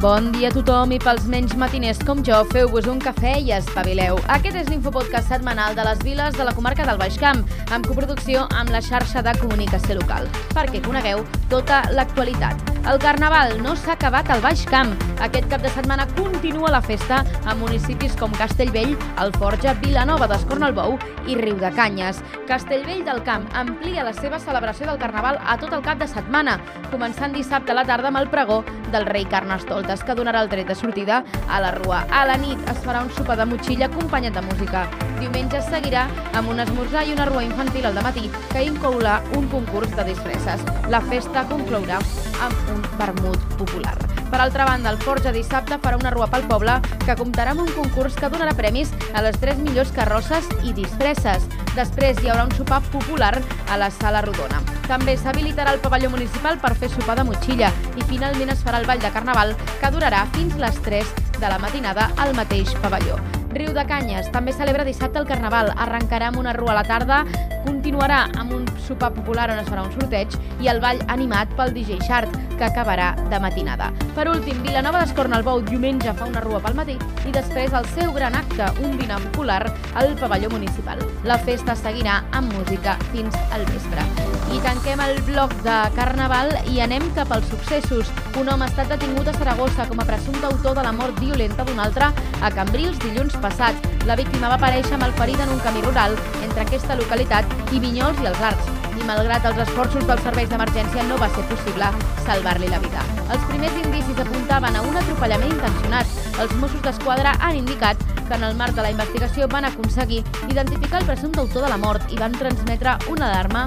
Bon dia a tothom i pels menys matiners com jo, feu-vos un cafè i espavileu. Aquest és l'infopodcast setmanal de les viles de la comarca del Baix Camp, amb coproducció amb la xarxa de comunicació local, perquè conegueu tota l'actualitat. El Carnaval no s'ha acabat al Baix Camp. Aquest cap de setmana continua la festa a municipis com Castellvell, Alforja, Vilanova d'Escornalbou i Riudecanyes. Castellvell del Camp amplia la seva celebració del Carnaval a tot el cap de setmana, començant dissabte a la tarda amb el pregó del rei Carnestoltes, que donarà el tret de sortida a la Rua. A la nit es farà un sopar de motxilla acompanyat de música. Diumenge seguirà amb un esmorzar i una rua infantil al matí que inclourà un concurs de disfresses. La festa conclourà amb un vermut popular. Per altra banda, el Forja dissabte farà una rua pel poble que comptarà amb un concurs que donarà premis a les tres millors carrosses i disfresses. Després hi haurà un sopar popular a la Sala Rodona. També s'habilitarà el pavelló municipal per fer sopar de motxilla i finalment es farà el ball de carnaval que durarà fins les 3 de la matinada al mateix pavelló. Riu de Canyes també celebra dissabte el Carnaval. Arrencarà amb una rua a la tarda, continuarà amb un sopar popular on es farà un sorteig i el ball animat pel DJ Shark, que acabarà de matinada. Per últim, Vilanova d'Escornalbou diumenge fa una rua pel matí i després el seu gran acte, un dinar popular al pavelló municipal. La festa seguirà amb música fins al vespre. I tanquem el bloc de Carnaval i anem cap als successos. Un home ha estat detingut a Saragossa com a presumpte autor de la mort violenta d'un altre a Cambrils dilluns passat. La víctima va aparèixer amb el ferit en un camí rural entre aquesta localitat i Vinyols i els Arts i malgrat els esforços dels serveis d'emergència no va ser possible salvar-li la vida. Els primers indicis apuntaven a un atropellament intencionat. Els Mossos d'Esquadra han indicat que en el marc de la investigació van aconseguir identificar el presumpte autor de la mort i van transmetre una alarma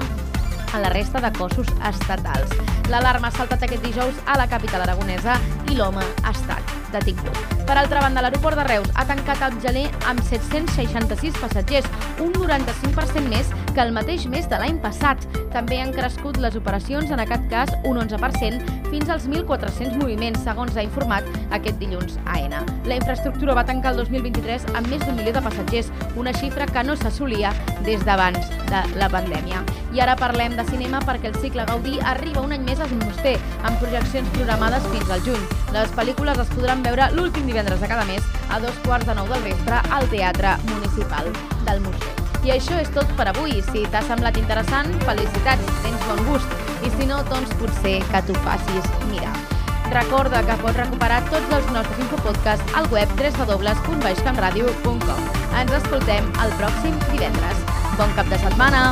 a la resta de cossos estatals. L'alarma ha saltat aquest dijous a la capital aragonesa i l'home ha estat detingut. Per altra banda, l'aeroport de Reus ha tancat el gener amb 766 passatgers, un 95% més que el mateix mes de l'any passat. També han crescut les operacions, en aquest cas un 11%, fins als 1.400 moviments, segons ha informat aquest dilluns AENA. La infraestructura va tancar el 2023 amb més d'un milió de passatgers, una xifra que no s'assolia des d'abans de la pandèmia. I ara parlem de cinema perquè el cicle Gaudí arriba un any més als Moster, amb projeccions programades fins al juny. Les pel·lícules es podran veure l'últim divendres de cada mes a dos quarts de nou del vespre al Teatre Municipal del Moster. I això és tot per avui. Si t'ha semblat interessant, felicitats, tens bon gust. I si no, doncs potser que t'ho facis mirar. Recorda que pots recuperar tots els nostres infopodcasts al web www.baixcampradio.com. Ens escoltem el pròxim divendres. Bon cap de setmana!